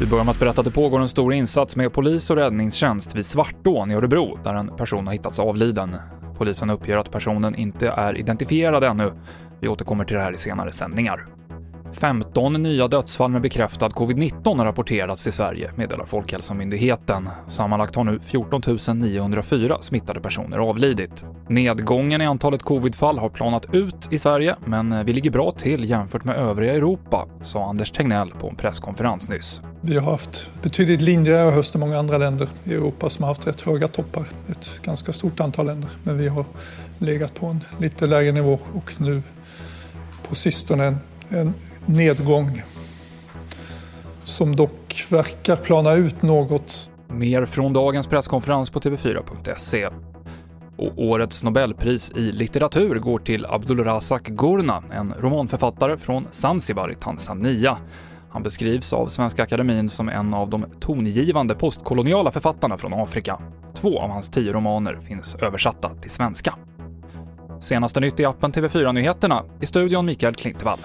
Vi börjar med att berätta att det pågår en stor insats med polis och räddningstjänst vid Svartån i Örebro, där en person har hittats avliden. Polisen uppger att personen inte är identifierad ännu. Vi återkommer till det här i senare sändningar. 15 nya dödsfall med bekräftad covid-19 har rapporterats i Sverige, meddelar Folkhälsomyndigheten. Sammanlagt har nu 14 904 smittade personer avlidit. Nedgången i antalet covidfall har planat ut i Sverige, men vi ligger bra till jämfört med övriga Europa, sa Anders Tegnell på en presskonferens nyss. Vi har haft betydligt lindrigare höst än många andra länder i Europa som har haft rätt höga toppar. Ett ganska stort antal länder. Men vi har legat på en lite lägre nivå och nu på sistone en, en nedgång som dock verkar plana ut något. Mer från dagens presskonferens på TV4.se. Och årets Nobelpris i litteratur går till Abdulrazak Gurna, en romanförfattare från Zanzibar i Tanzania. Han beskrivs av Svenska Akademin som en av de tongivande postkoloniala författarna från Afrika. Två av hans tio romaner finns översatta till svenska. Senaste nytt i appen TV4 Nyheterna. I studion Mikael Klintevall.